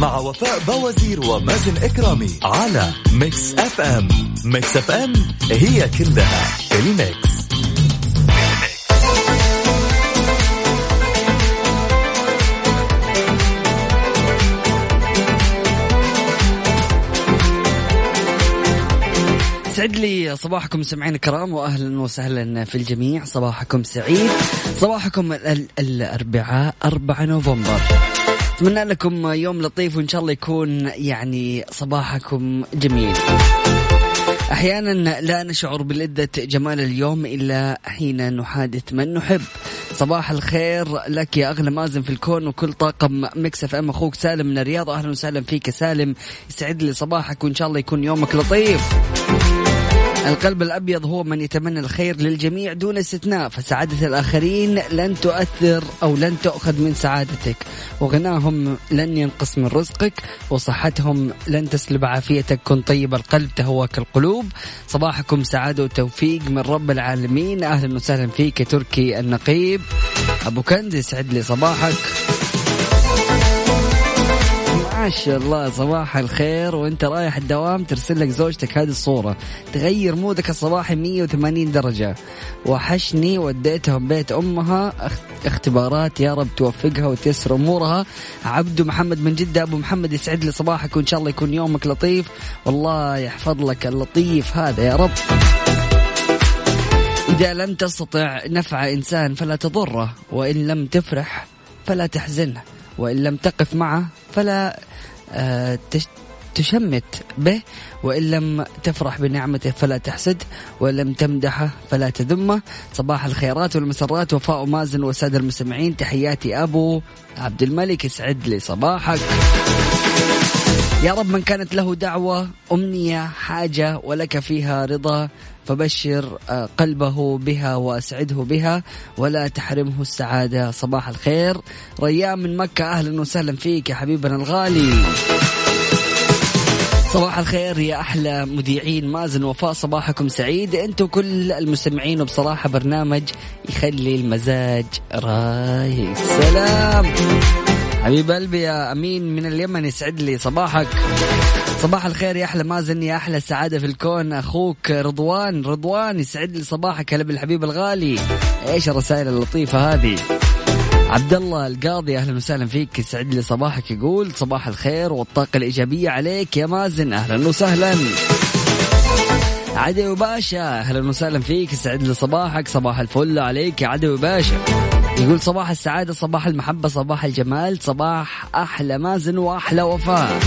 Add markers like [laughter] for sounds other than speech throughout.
مع وفاء بوازير ومازن إكرامي على Mix FM. Mix FM هي كلها ال mix. يسعد لي صباحكم سمعين الكرام واهلا وسهلا في الجميع. صباحكم سعيد. صباحكم ال- الأربعاء 4 نوفمبر. أتمنى لكم يوم لطيف وإن شاء الله يكون يعني صباحكم جميل. أحيانا لا نشعر بلذة جمال اليوم إلا حين نحادث من نحب. صباح الخير لك يا أغلى مازن في الكون وكل طاقم Mix FM. أخوك سالم من الرياض. أهلا وسهلا فيك يا سالم. يسعد لي صباحك وإن شاء الله يكون يومك لطيف. القلب الأبيض هو من يتمنى الخير للجميع دون استثناء فسعادة الآخرين لن تؤثر أو لن تؤخذ من سعادتك. وغناهم لن ينقص من رزقك وصحتهم لن تسلب عافيتك. كن طيب القلب تهواك القلوب. صباحكم سعادة وتوفيق من رب العالمين. أهلا وسهلا فيك تركي النقيب. أبو كنز يسعد لي صباحك. ما شاء الله صباح الخير وانت رايح الدوام ترسل لك زوجتك هذه الصورة. تغير مودك الصباحي 180 درجة. وحشني وديتهم بيت أمها. اخ- اختبارات يا رب توفقها وتيسر أمورها. عبدو محمد من جدة أبو محمد يسعد لي صباحك وإن شاء الله يكون يومك لطيف. والله يحفظ لك اللطيف هذا يا رب. إذا لم تستطع نفع إنسان فلا تضره وإن لم تفرح فلا تحزنه. وإن لم تقف معه فلا آه، تش- تشمت به وإن لم تفرح بنعمته فلا تحسد وإن لم تمدحه فلا تذمه. صباح الخيرات والمسرات وفاء مازن والسادة المستمعين تحياتي أبو عبد الملك يسعد لي صباحك. يا رب من كانت له دعوة أمنية حاجة ولك فيها رضا فبشر آه، قلبه بها وأسعده بها ولا تحرمه السعادة. صباح الخير. ريان من مكة أهلا وسهلا فيك يا حبيبنا الغالي. صباح الخير يا أحلى مذيعين. مازن وفاء صباحكم سعيد. أنتم كل المستمعين وبصراحه برنامج يخلي المزاج رايق. سلام. حبيب قلبي يا أمين من اليمن يسعد لي صباحك. صباح الخير يا أحلى مازن يا أحلى سعادة في الكون. أخوك رضوان رضوان يسعد لي صباحك هلا بالحبيب الغالي. إيش الرسائل اللطيفة هذه؟ عبد الله القاضي أهلا وسهلا فيك يسعد لي صباحك يقول صباح الخير والطاقة الإيجابية عليك يا مازن أهلا وسهلا. عدوي باشا أهلا وسهلا فيك يسعد لي صباحك صباح الفل عليك يا عدوي باشا يقول صباح السعادة صباح المحبة صباح الجمال صباح أحلى مازن وأحلى وفاء.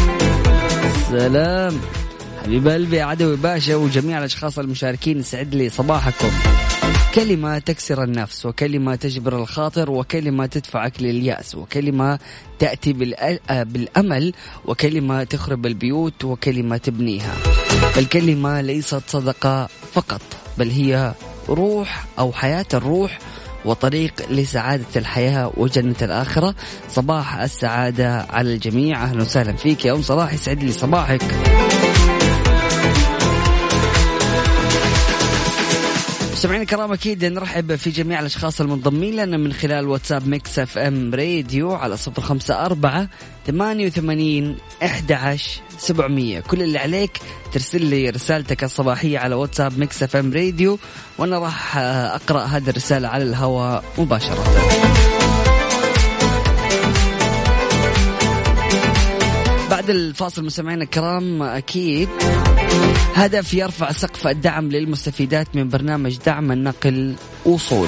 سلام. حبيب قلبي عدوي باشا وجميع الأشخاص المشاركين يسعد لي صباحكم. كلمة تكسر النفس وكلمة تجبر الخاطر وكلمة تدفعك لليأس وكلمة تأتي بالأ- بالأمل وكلمة تخرب البيوت وكلمة تبنيها. الكلمة ليست صدقة فقط بل هي روح أو حياة الروح وطريق لسعادة الحياة وجنة الآخرة. صباح السعادة على الجميع. أهلا وسهلا فيك. يا أم صلاح يسعد لي صباحك. مستمعينا الكرام أكيد نرحب في جميع الأشخاص المنضمين لنا من خلال واتساب Mix FM Radio على صفر خمسة أربعة ثمانية وثمانين أحد سبعمية. كل اللي عليك ترسل لي رسالتك الصباحية على واتساب Mix FM Radio وأنا راح أقرأ هذه الرسالة على الهواء مباشرة. بعد الفاصل مستمعينا الكرام أكيد هدف يرفع سقف الدعم للمستفيدات من برنامج دعم النقل وصول.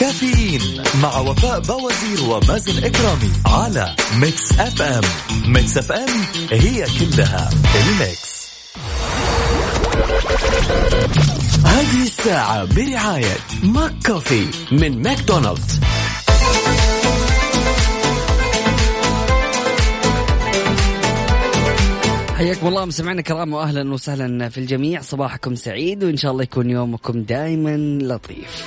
كافيين مع وفاء بوازير ومازن إكرامي على Mix FM. Mix FM هي كلها ال Mix. هذه الساعة برعاية McCafé من ماكدونالدز. حياكم الله مستمعينا الكرام واهلا وسهلا في الجميع صباحكم سعيد وإن شاء الله يكون يومكم دائما لطيف.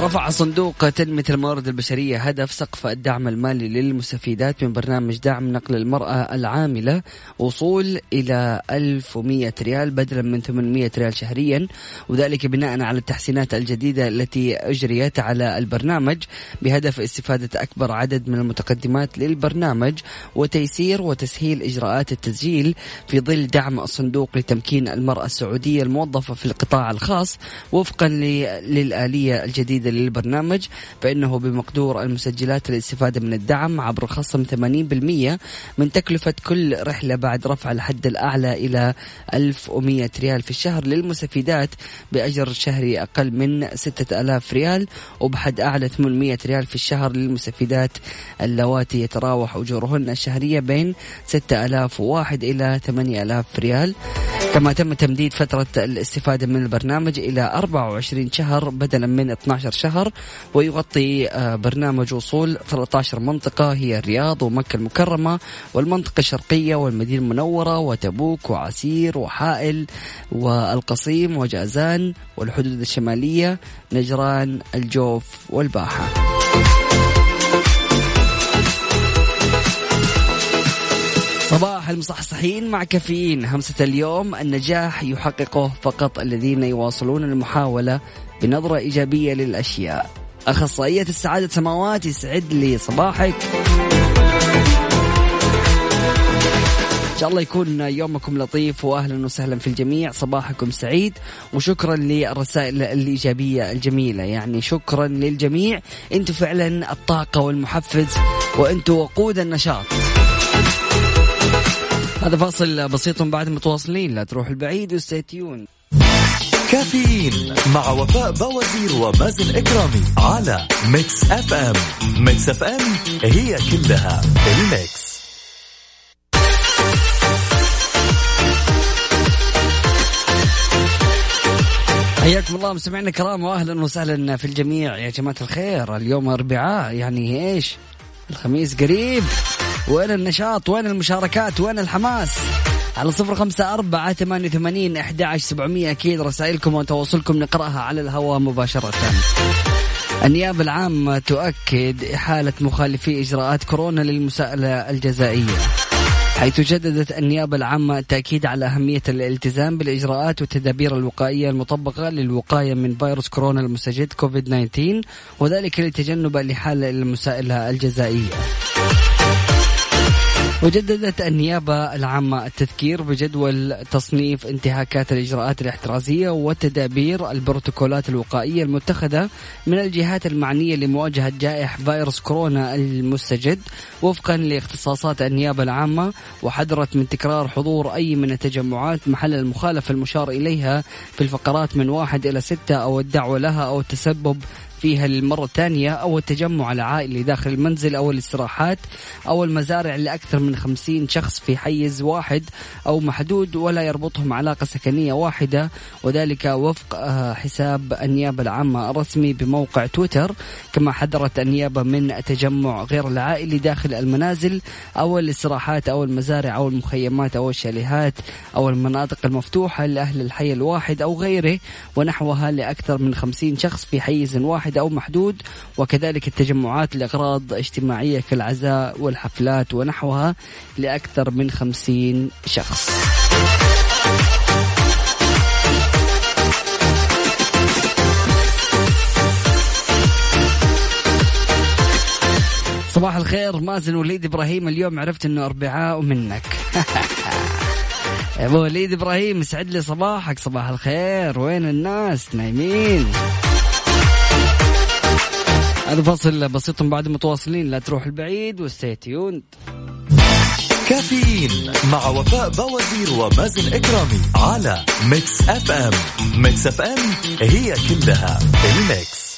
رفع صندوق تنمية الموارد البشرية هدف سقف الدعم المالي للمستفيدات من برنامج دعم نقل المرأة العاملة وصول إلى 1100 ريال بدلا من 800 ريال شهريا وذلك بناء على التحسينات الجديدة التي أجريت على البرنامج بهدف استفادة أكبر عدد من المتقدمات للبرنامج وتيسير وتسهيل إجراءات التسجيل في ظل دعم الصندوق لتمكين المرأة السعودية الموظفة في القطاع الخاص وفقا للآلية الجديدة للبرنامج فإنه بمقدور المسجلات للاستفادة من الدعم عبر خصم 80% من تكلفة كل رحلة بعد رفع الحد الأعلى إلى 1100 ريال في الشهر للمستفيدات بأجر شهري أقل من 6000 ريال وبحد أعلى 800 ريال في الشهر للمستفيدات اللواتي يتراوح أجورهن الشهرية بين 6001 إلى 8000 ريال. كما تم تمديد فترة الاستفادة من البرنامج إلى 24 شهر بدلا من 12 شهر ويغطي آه، برنامج وصول 13 منطقة هي الرياض ومكة المكرمة والمنطقة الشرقية والمدينة المنورة وتبوك وعسير وحائل والقصيم وجازان والحدود الشمالية نجران الجوف والباحة. صباح المصحصحين مع كافيين همسة اليوم النجاح يحققه فقط الذين يواصلون المحاولة بنظرة إيجابية للأشياء. أخصائية السعادة سماوات يسعد لي صباحك. إن شاء الله يكون يومكم لطيف واهلا وسهلا في الجميع. صباحكم سعيد وشكرا للرسائل الإيجابية الجميلة. يعني شكرا للجميع. أنتم فعلا الطاقة والمحفز وأنتم وقود النشاط. هذا فاصل بسيط بعد متواصلين. لا تروح البعيد و stay tuned كافيين مع وفاء بوازير ومازن إكرامي على Mix FM. Mix FM هي كلها ال Mix. حياكم الله مستمعينا الكرام واهلا وسهلا في الجميع. يا جماعة الخير اليوم أربعاء يعني إيش؟ الخميس قريب. وين النشاط؟ وين المشاركات؟ وين الحماس؟ على صفر خمسة أربعة ثمانية وثمانين أحد عشر سبعمية. أكيد رسائلكم وتواصلكم نقرأها على الهواء مباشرة. النيابة العامة تؤكد إحالة مخالفي إجراءات كورونا للمساءلة الجزائية. حيث جددت النيابة العامة التأكيد على أهمية الالتزام بالإجراءات والتدابير الوقائية المطبقة للوقاية من فيروس كورونا المستجد كوفيد 19 وذلك لتجنب الإحالة إلى المساءلة الجزائية. وجددت النيابة العامة التذكير بجدول تصنيف انتهاكات الإجراءات الاحترازية وتدابير البروتوكولات الوقائية المتخذة من الجهات المعنية لمواجهة جائحة فيروس كورونا المستجد. وفقا لاختصاصات النيابة العامة وحذرت من تكرار حضور أي من التجمعات محل المخالفة المشار إليها في الفقرات من واحد إلى ستة أو الدعوة لها أو التسبب فيها للمرة الثانية أو التجمع العائلي داخل المنزل أو الاستراحات أو المزارع لأكثر من خمسين شخص في حيز واحد أو محدود ولا يربطهم علاقة سكنية واحدة. وذلك وفق آه، حساب النيابة العامة الرسمي بموقع تويتر. كما حذرت النيابة من التجمع غير العائلي داخل المنازل أو الاستراحات أو المزارع أو المخيمات أو الشاليهات أو المناطق المفتوحة لأهل الحي الواحد أو غيره ونحوها لأكثر من خمسين شخص في حيز واحد واحد أو محدود وكذلك التجمعات لأغراض اجتماعية كالعزاء والحفلات ونحوها لأكثر من خمسين شخص. صباح الخير مازن وليد إبراهيم اليوم عرفت إنه أربعاء ومنك [laughs] أبو وليد إبراهيم يسعد لي صباحك صباح الخير. وين الناس؟ نايمين. هذا فاصل بسيط بعد متواصلين. لا تروح البعيد و stay tuned كافيين مع وفاء بوازير ومازن إكرامي على Mix F M. Mix FM هي كلها ال Mix.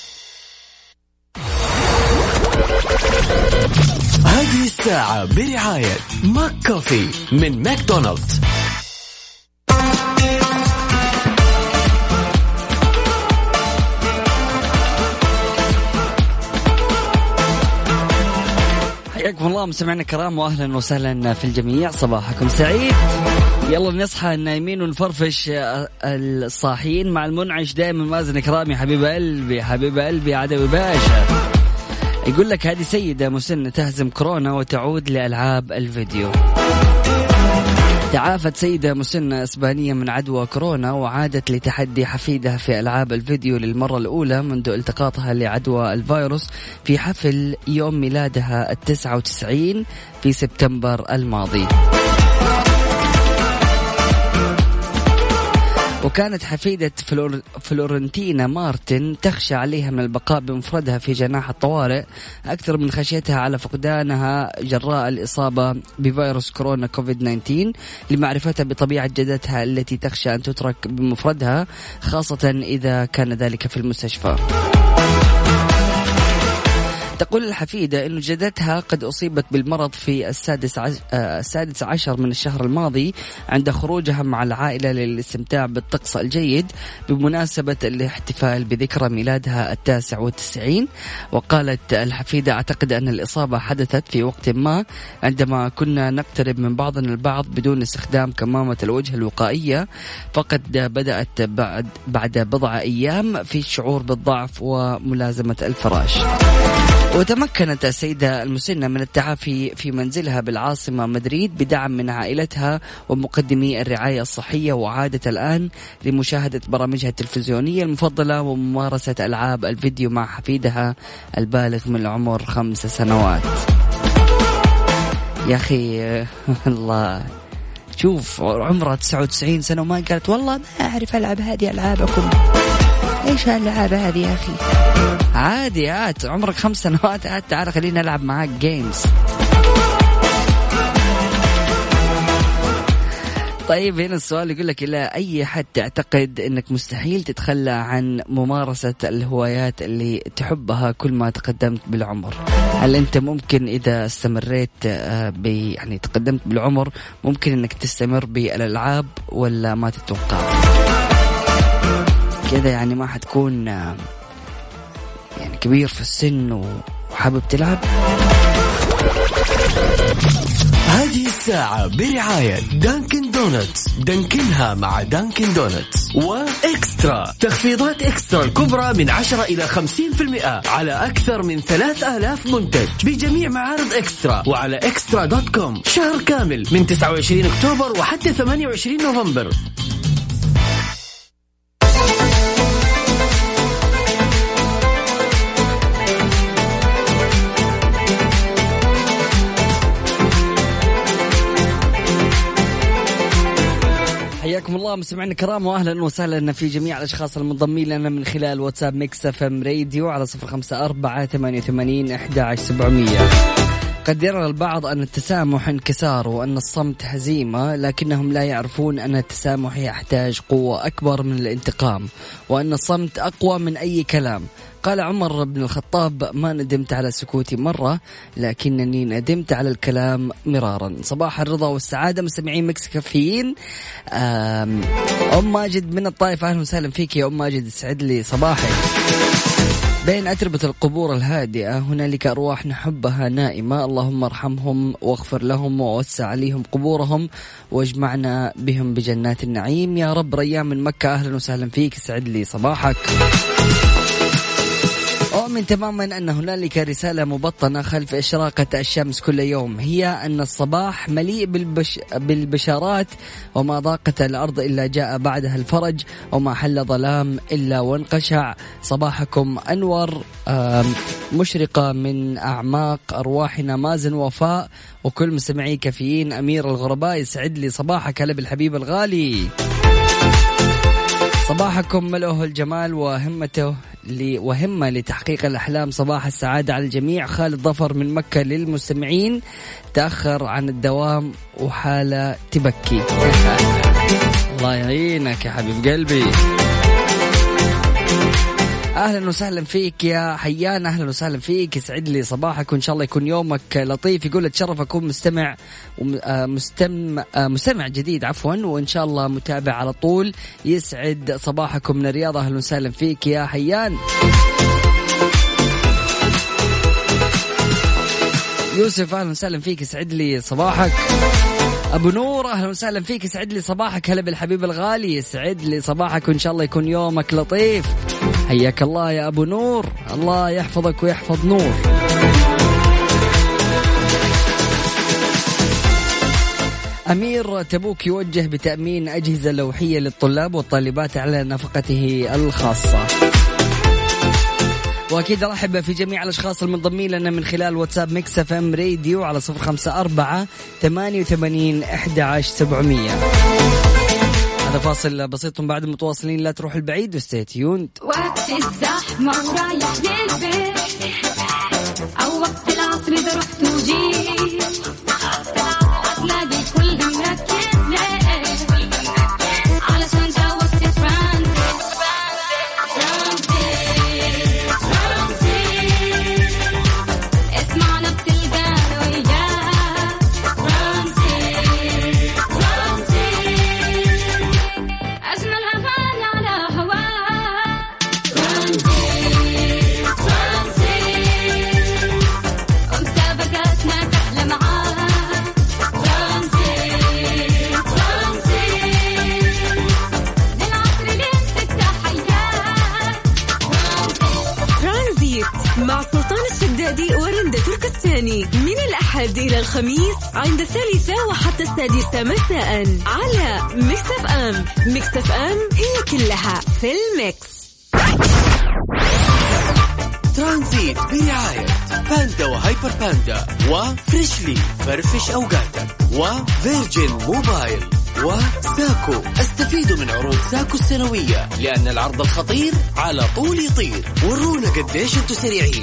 هذه الساعة برعاية McCafé من ماكدونالدز. حياكم الله مستمعينا الكرام واهلا وسهلا في الجميع. صباحكم سعيد. يلا نصحى النايمين ونفرفش آه، الصاحيين. مع المنعش دائما مازن كرامي حبيب قلبي حبيب قلبي عدوي باشا. يقول لك هذه سيدة مسنة تهزم كورونا وتعود لألعاب الفيديو. تعافت سيدة مسنة إسبانية من عدوى كورونا وعادت لتحدي حفيدها في ألعاب الفيديو للمرة الأولى منذ التقاطها لعدوى الفيروس في حفل يوم ميلادها التسعة وتسعين في سبتمبر الماضي. وكانت حفيدة فلور فلورنتينا مارتن تخشى عليها من البقاء بمفردها في جناح الطوارئ أكثر من خشيتها على فقدانها جراء الإصابة بفيروس كورونا كوفيد 19 لمعرفتها بطبيعة جدتها التي تخشى أن تترك بمفردها خاصة إذا كان ذلك في المستشفى. تقول الحفيدة أن جدتها قد أصيبت بالمرض في السادس عشر, آه، السادس عشر من الشهر الماضي عند خروجها مع العائلة للاستمتاع بالطقس الجيد بمناسبة الاحتفال بذكرى ميلادها التاسع والتسعين. وقالت الحفيدة أعتقد أن الإصابة حدثت في وقت ما عندما كنا نقترب من بعضنا البعض بدون استخدام كمامة الوجه الوقائية. فقد بدأت بعد بعد بضع أيام في الشعور بالضعف وملازمة الفراش. وتمكنت السيدة المسنة من التعافي في منزلها بالعاصمة مدريد بدعم من عائلتها ومقدمي الرعاية الصحية وعادت الآن لمشاهدة برامجها التلفزيونية المفضلة وممارسة ألعاب الفيديو مع حفيدها البالغ من العمر خمس سنوات. يا أخي [laughs] الله. شوف عمرها 99 سنة وما قالت والله ما أعرف ألعب هذه ألعابكم. إيش هالالعاب هذه يا أخي. عادي هات عمرك خمس سنوات هات تعال خلينا نلعب معاك جيمز طيب هنا السؤال يقول لك إلى أي حد تعتقد أنك مستحيل تتخلى عن ممارسة الهوايات اللي تحبها كل ما تقدمت بالعمر؟ هل أنت ممكن إذا استمريت آه، ب يعني تقدمت بالعمر ممكن أنك تستمر بالألعاب ولا ما تتوقع؟ كذا يعني ما حتكون يعني كبير في السن وحابب تلعب؟ هذه الساعة برعاية Dunkin' Donuts. دانكنها مع Dunkin' Donuts. و eXtra. تخفيضات eXtra الكبرى من 10 إلى 50% على أكثر من 3000 منتج بجميع معارض eXtra وعلى eXtra dot com. شهر كامل من 29 أكتوبر وحتى 28 نوفمبر. الله مستمعينا الكرام واهلا وسهلا في جميع الأشخاص المنضمين لنا من خلال واتساب Mix FM راديو على صفر خمسة أربعة ثمانية وثمانين أحد سبعمية. قد يرى البعض أن التسامح انكسار وأن الصمت هزيمة لكنهم لا يعرفون أن التسامح يحتاج قوة أكبر من الانتقام وأن الصمت أقوى من أي كلام. قال عمر بن الخطاب ما ندمت على سكوتي مرة لكنني ندمت على الكلام مرارا. صباح الرضا والسعادة مستمعين Mix كافيين أم ماجد من الطائف أهلا وسهلا فيك يا أم ماجد يسعد لي صباحك. بين أتربة القبور الهادئة هنالك أرواح نحبها نائمة. اللهم ارحمهم واغفر لهم ووسع عليهم قبورهم واجمعنا بهم بجنات النعيم. يا رب ريان من مكة أهلا وسهلا فيك سعد لي صباحك. أؤمن تماما أن هنالك رسالة مبطنة خلف إشراقة الشمس كل يوم. هي أن الصباح مليء بالبش بالبشارات وما ضاقت الأرض إلا جاء بعدها الفرج وما حل ظلام إلا وانقشع. صباحكم أنور مشرقة من أعماق أرواحنا. مازن وفاء وكل مستمعي كافيين. أمير الغرباء يسعد لي صباحك. هلا بالحبيب الغالي. صباحكم ملؤه الجمال وهمته وهمة لتحقيق الأحلام. صباح السعادة على الجميع. خالد ظفر من مكة للمستمعين. تأخر عن الدوام وحالة تبكي. الله يعينك يا حبيب قلبي. أهلا وسهلا فيك يا حيان أهلا وسهلا فيك. يسعد لي صباحك وإن شاء الله يكون يومك لطيف. يقول أتشرف أكون مستمع مستم مستمع جديد عفوا وإن شاء الله متابع على طول. يسعد صباحكم من الرياض أهلا وسهلا فيك يا حيان. يوسف أهلا وسهلا فيك يسعد لي صباحك. أبو نور أهلا وسهلا فيك. يسعد لي صباحك هلا بالحبيب الغالي. يسعد لي صباحك وإن شاء الله يكون يومك لطيف. حياك الله يا أبو نور. الله يحفظك ويحفظ نور. أمير تبوك يوجه بتأمين أجهزة لوحية للطلاب والطالبات على نفقته الخاصة. واكيد ارحب في جميع الاشخاص المنضمين لنا من خلال واتساب Mix FM راديو على صفر خمسة أربعة ثمانية وثمانين أحد عشر سبعمية. هذا فاصل بسيط بعد متواصلين لا تروح البعيد و stay tuned وقت الزحمة ورايح للبيت. أو وقت العصر إذا رحت ورندا تركستاني من الأحد إلى الخميس عند الثالثة وحتى السادسة مساء على Mix FM Mix FM هي كلها في ال Mix. ترانزيت برعاية باندا وهايبر باندا و Freshly فرفش أوقاتك و Virgin Mobile وساكو. استفيدوا من عروض ساكو السنوية لأن العرض الخطير على طول يطير. ورونا قديش أنتم سريعين.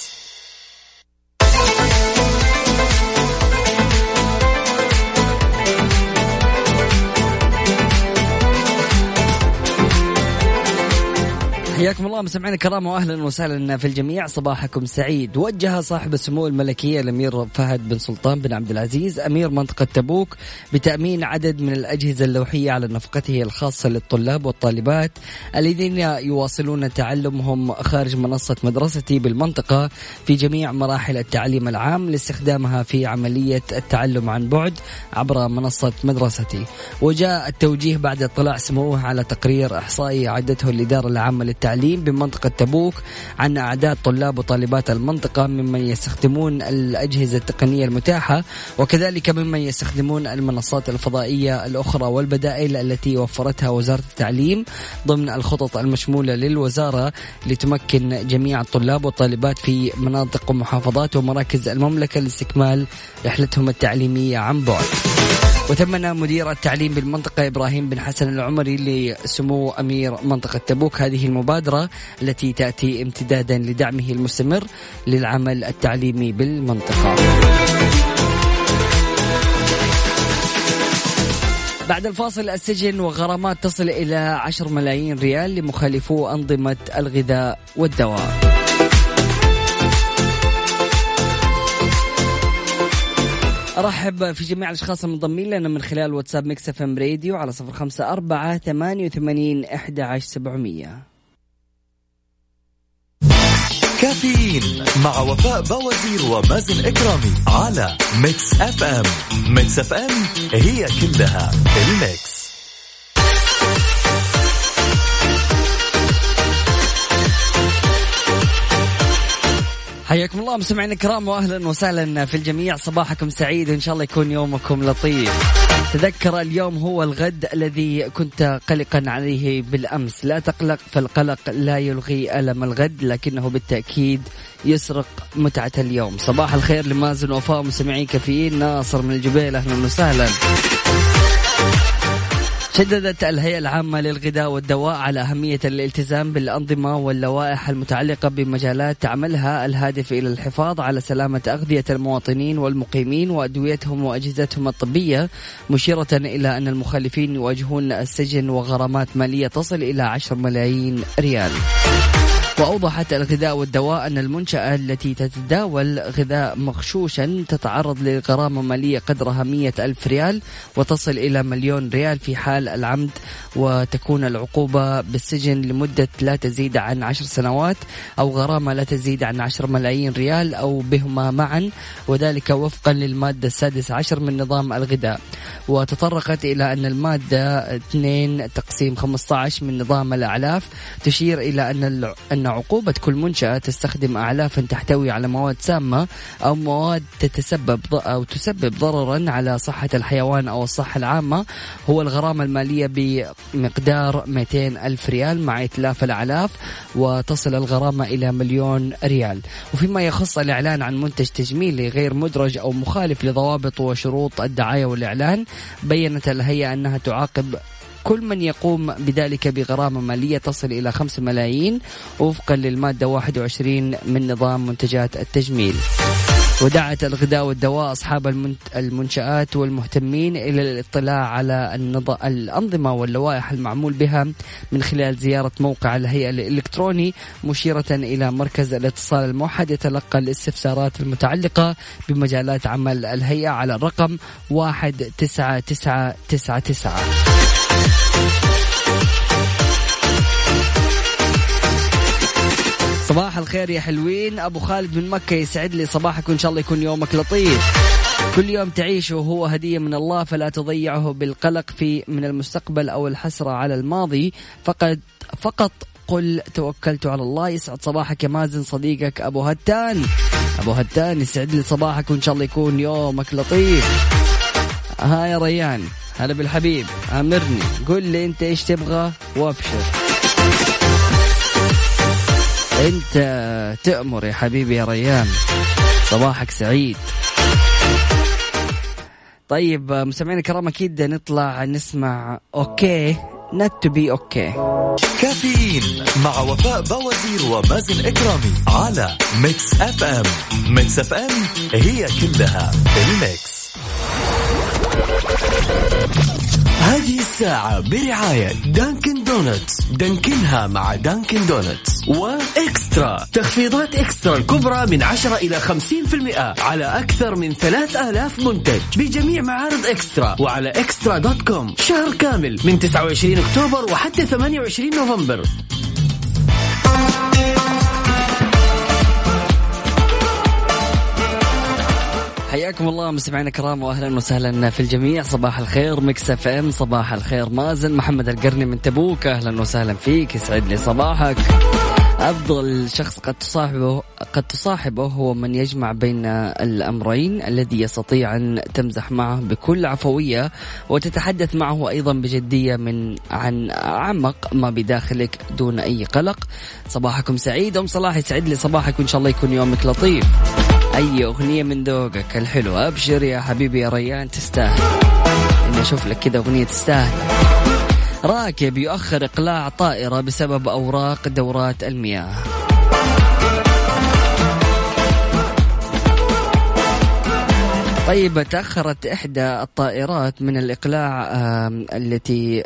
حياكم الله مستمعينا الكرام واهلا وسهلا في الجميع. صباحكم سعيد. وجه صاحب السمو الملكي الأمير فهد بن سلطان بن عبد العزيز أمير منطقة تبوك بتأمين عدد من الأجهزة اللوحية على نفقته الخاصة للطلاب والطالبات الذين يواصلون تعلمهم خارج منصة مدرستي بالمنطقة في جميع مراحل التعليم العام لاستخدامها في عملية التعلم عن بعد عبر منصة مدرستي. وجاء التوجيه بعد اطلاع سموه على تقرير إحصائي اعدته الإدارة العامة للتعليم بمنطقة تبوك عن اعداد طلاب وطالبات المنطقة ممن يستخدمون الأجهزة التقنية المتاحة وكذلك ممن يستخدمون المنصات الفضائية الأخرى والبدائل التي وفرتها وزارة التعليم ضمن الخطط المشمولة للوزارة لتمكن جميع الطلاب والطالبات في مناطق ومحافظات ومراكز المملكة لاستكمال رحلتهم التعليمية عن بعد. وثمن مدير التعليم بالمنطقة إبراهيم بن حسن العمري لسمو أمير منطقة تبوك هذه المبادرة التي تأتي امتدادا لدعمه المستمر للعمل التعليمي بالمنطقة. بعد الفاصل السجن وغرامات تصل إلى 10 ملايين ريال لمخالفو أنظمة الغذاء والدواء. ارحب في جميع الأشخاص المنضمين لنا من خلال واتساب Mix FM راديو على صفر خمسة أربعة ثمانية وثمانين إحدى عشر سبعمية. كافيين مع وفاء بوازير ومازن إكرامي على Mix FM. Mix FM هي كلها ال Mix. حياكم الله مستمعينا الكرام واهلا وسهلا في الجميع. صباحكم سعيد وإن شاء الله يكون يومكم لطيف. تذكر اليوم هو الغد الذي كنت قلقا عليه بالأمس. لا تقلق فالقلق لا يلغي ألم الغد لكنه بالتأكيد يسرق متعة اليوم. صباح الخير لمازن وفاء مستمعين كافيين ناصر من الجبيل أهلا وسهلا. شددت الهيئة العامة للغذاء والدواء على أهمية الالتزام بالأنظمة واللوائح المتعلقة بمجالات عملها الهادف إلى الحفاظ على سلامة أغذية المواطنين والمقيمين وأدويتهم وأجهزتهم الطبية مشيرة إلى أن المخالفين يواجهون السجن وغرامات مالية تصل إلى 10 ملايين ريال. وأوضحت الغذاء والدواء أن المنشأة التي تتداول غذاء مغشوشا تتعرض لغرامة مالية قدرها مية ألف ريال وتصل إلى مليون ريال في حال العمد وتكون العقوبة بالسجن لمدة لا تزيد عن عشر سنوات أو غرامة لا تزيد عن عشر ملايين ريال أو بهما معا وذلك وفقا للمادة السادسة عشر من نظام الغذاء. وتطرقت إلى أن المادة 2 تقسيم 15 من نظام الأعلاف تشير إلى أن أن عقوبة كل منشأة تستخدم أعلافا تحتوي على مواد سامة أو مواد تتسبب أو تسبب ضررا على صحة الحيوان أو الصحة العامة. هو الغرامة المالية بمقدار 200 ألف ريال مع إتلاف الأعلاف وتصل الغرامة إلى مليون ريال. وفيما يخص الإعلان عن منتج تجميلي غير مدرج أو مخالف لضوابط وشروط الدعاية والإعلان بينت الهيئة أنها تعاقب كل من يقوم بذلك بغرامة مالية تصل إلى 5 ملايين وفقا للمادة 21 من نظام منتجات التجميل. ودعت الغذاء والدواء أصحاب المنشآت والمهتمين إلى الاطلاع على الأنظمة واللوائح المعمول بها من خلال زيارة موقع الهيئة الإلكتروني مشيرة إلى مركز الاتصال الموحد يتلقى الاستفسارات المتعلقة بمجالات عمل الهيئة على الرقم واحد تسعة تسعة تسعة تسعة. صباح الخير يا حلوين. أبو خالد من مكة يسعد لي صباحك وإن شاء الله يكون يومك لطيف. كل يوم تعيشه هو هدية من الله فلا تضيعه بالقلق في من المستقبل أو الحسرة على الماضي. فقد فقط قل توكلت على الله. يسعد صباحك يا مازن صديقك أبو هتان. أبو هتان يسعد لي صباحك وإن شاء الله يكون يومك لطيف. ها يا ريان هلا بالحبيب آمرني. قل لي أنت إيش تبغى وأبشر. أنت تأمر يا حبيبي يا ريان. صباحك سعيد. طيب مستمعينا الكرام أكيد نطلع نسمع OK. Not to be OK كافيين مع وفاء بوازير ومازن إكرامي على Mix FM Mix FM هي كلها ال Mix. هذه الساعة برعاية Dunkin' Donuts. دانكنها مع Dunkin' Donuts. و Extra. تخفيضات Extra الكبرى من 10 إلى 50% على أكثر من 3000 منتج بجميع معارض Extra وعلى Extra dot com. شهر كامل من 29 أكتوبر وحتى 28 نوفمبر. حياكم الله مستمعينا الكرام واهلا وسهلا في الجميع. صباح الخير Mix FM. صباح الخير مازن محمد القرني من تبوك. أهلا وسهلا فيك يسعد لي صباحك. أفضل شخص قد تصاحبه قد تصاحبه هو من يجمع بين الأمرين الذي يستطيع أن تمزح معه بكل عفوية وتتحدث معه أيضا بجدية من عن اعمق ما بداخلك دون أي قلق. صباحكم سعيد أم صلاح يسعد لي صباحك وإن شاء الله يكون يومك لطيف. أي أغنية من ذوقك الحلو أبشر يا حبيبي يا ريان تستاهل. إني أشوف لك كذا أغنية تستاهل. راكب يؤخر إقلاع طائرة بسبب أوراق دورات المياه. طيب تأخرت إحدى الطائرات من الإقلاع التي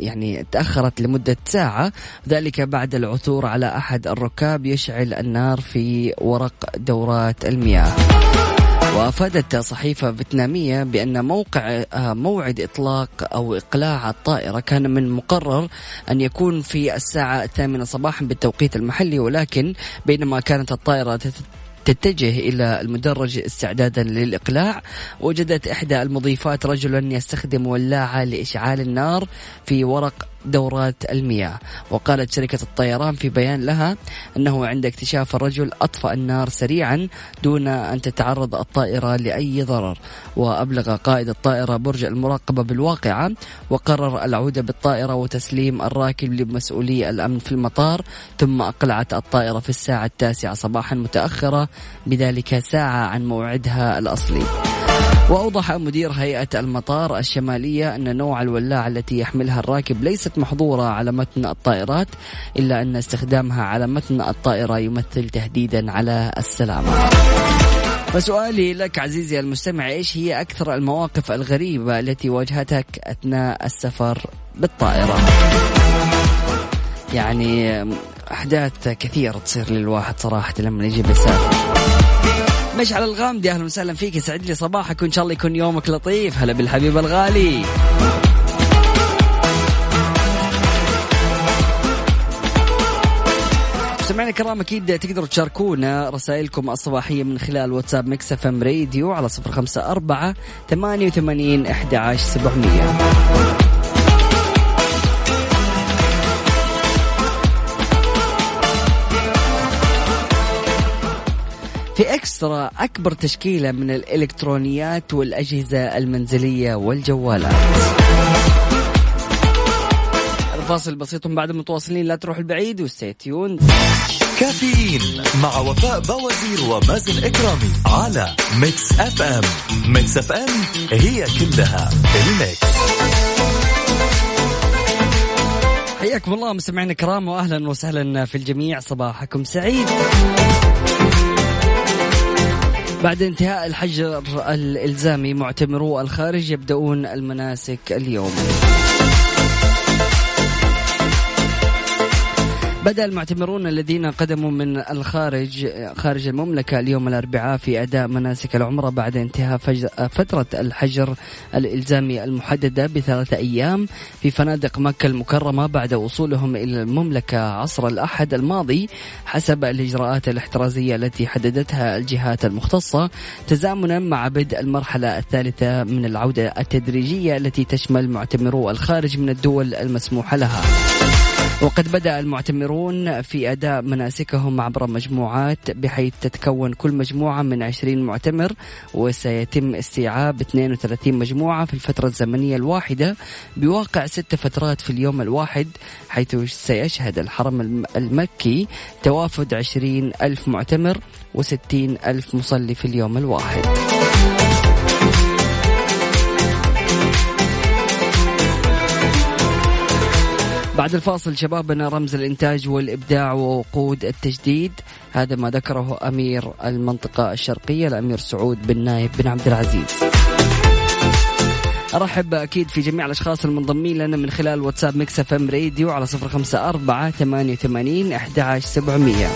يعني تأخرت لمدة ساعة ذلك بعد العثور على أحد الركاب يشعل النار في ورق دورات المياه. وأفادت صحيفة فيتنامية بأن موقع موعد إطلاق أو إقلاع الطائرة كان من المقرر أن يكون في الساعة الثامنة صباحا بالتوقيت المحلي ولكن بينما كانت الطائرة تتجه إلى المدرج استعدادا للإقلاع. وجدت إحدى المضيفات رجلا يستخدم ولاعة لإشعال النار في ورق دورات المياه. وقالت شركة الطيران في بيان لها أنه عند اكتشاف الرجل أطفأ النار سريعا دون أن تتعرض الطائرة لأي ضرر. وأبلغ قائد الطائرة برج المراقبة بالواقعة وقرر العودة بالطائرة وتسليم الراكب لمسؤولي الأمن في المطار ثم أقلعت الطائرة في الساعة التاسعة صباحا متأخرة بذلك ساعة عن موعدها الأصلي. وأوضح مدير هيئة المطار الشمالية أن نوع الولاعة التي يحملها الراكب ليست محظورة على متن الطائرات إلا أن استخدامها على متن الطائرة يمثل تهديدا على السلامة فسؤالي لك عزيزي المستمع إيش هي أكثر المواقف الغريبة التي واجهتك أثناء السفر بالطائرة؟ يعني أحداث كثيرة تصير للواحد صراحة لما يجي بيسافر مشعل الغامدي أهلا وسهلا فيك يسعد لي صباحك وإن شاء الله يكون يومك لطيف. هلا بالحبيب الغالي. سمعنا الكرام أكيد تقدروا تشاركونا رسائلكم الصباحية من خلال واتساب Mix FM Radio على 054 88 11 700 في Extra أكبر تشكيلة من الإلكترونيات والأجهزة المنزلية والجوالات. فاصل بسيط بعد متواصلين لا تروح البعيد و stay tuned كافيين مع وفاء بوازير ومازن إكرامي على Mix FM Mix FM هي كلها ال Mix. حياكم الله مستمعينا الكرام واهلا وسهلا في الجميع. صباحكم سعيد. بعد انتهاء الحجر الإلزامي معتمرو الخارج يبدأون المناسك اليوم. بدأ المعتمرون الذين قدموا من الخارج خارج المملكة اليوم الأربعاء في أداء مناسك العمرة بعد انتهاء فترة الحجر الإلزامي المحددة بثلاثة أيام في فنادق مكة المكرمة بعد وصولهم إلى المملكة عصر الأحد الماضي حسب الإجراءات الاحترازية التي حددتها الجهات المختصة تزامنا مع بدء المرحلة الثالثة من العودة التدريجية التي تشمل معتمرو الخارج من الدول المسموح لها. وقد بدأ المعتمرون في أداء مناسكهم عبر مجموعات بحيث تتكون كل مجموعة من 20 معتمر وسيتم استيعاب 32 مجموعة في الفترة الزمنية الواحدة بواقع ست فترات في اليوم الواحد حيث سيشهد الحرم المكي توافد 20 ألف معتمر و60 ألف مصلي في اليوم الواحد. بعد الفاصل شبابنا رمز الإنتاج والإبداع ووقود التجديد. هذا ما ذكره أمير المنطقة الشرقية الأمير سعود بن نايف بن عبد العزيز. أرحب أكيد في جميع الأشخاص المنضمين لنا من خلال واتساب Mix FM Radio على صفر خمسة أربعة ثمانية وثمانين أحد سبعمية.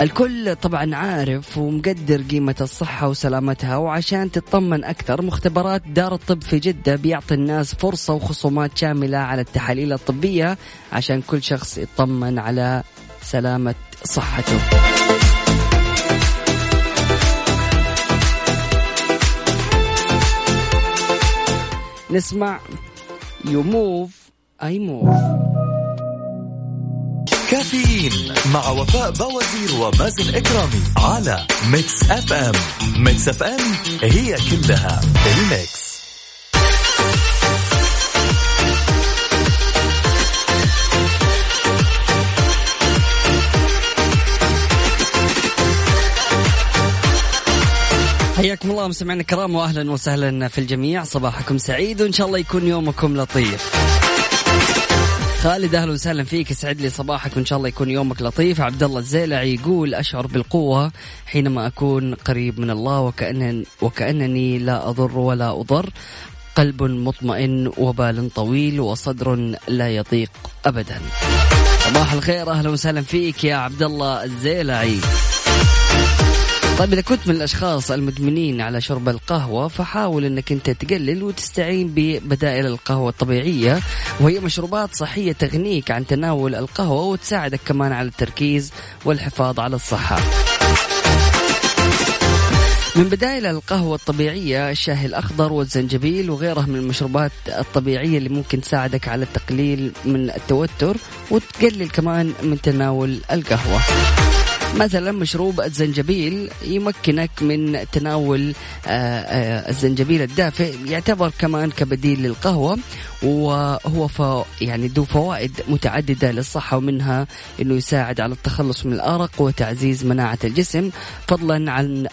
الكل طبعا عارف ومقدر قيمة الصحة وسلامتها وعشان تطمن أكثر مختبرات دار الطب في جدة بيعطي الناس فرصة وخصومات شاملة على التحاليل الطبية عشان كل شخص يطمن على سلامة صحته. نسمع you move I move كافيين مع وفاء بوازير ومازن إكرامي على Mix FM. Mix FM هي كلها ال Mix. حياكم الله مستمعينا الكرام واهلا وسهلا في الجميع. صباحكم سعيد وإن شاء الله يكون يومكم لطيف. خالد أهلا وسهلا فيك. يسعد لي صباحك وإن شاء الله يكون يومك لطيف. عبد الله الزيلعي يقول أشعر بالقوة حينما أكون قريب من الله وكأن وكأنني لا أضر ولا أضر. قلب مطمئن وبال طويل وصدر لا يضيق ابدا. صباح الخير أهلا وسهلا فيك يا عبد الله الزيلعي. طيب إذا كنت من الأشخاص المدمنين على شرب القهوة فحاول أنك أنت تقلل وتستعين ببدائل القهوة الطبيعية. وهي مشروبات صحية تغنيك عن تناول القهوة وتساعدك كمان على التركيز والحفاظ على الصحة. من بدائل القهوة الطبيعية الشاي الأخضر والزنجبيل وغيرها من المشروبات الطبيعية اللي ممكن تساعدك على التقليل من التوتر وتقلل كمان من تناول القهوة. مثلا مشروب الزنجبيل يمكنك من تناول آه، آه، الزنجبيل الدافئ يعتبر كمان كبديل للقهوة وهو ف يعني ذو فوائد متعددة للصحة ومنها إنه يساعد على التخلص من الأرق وتعزيز مناعة الجسم فضلا عن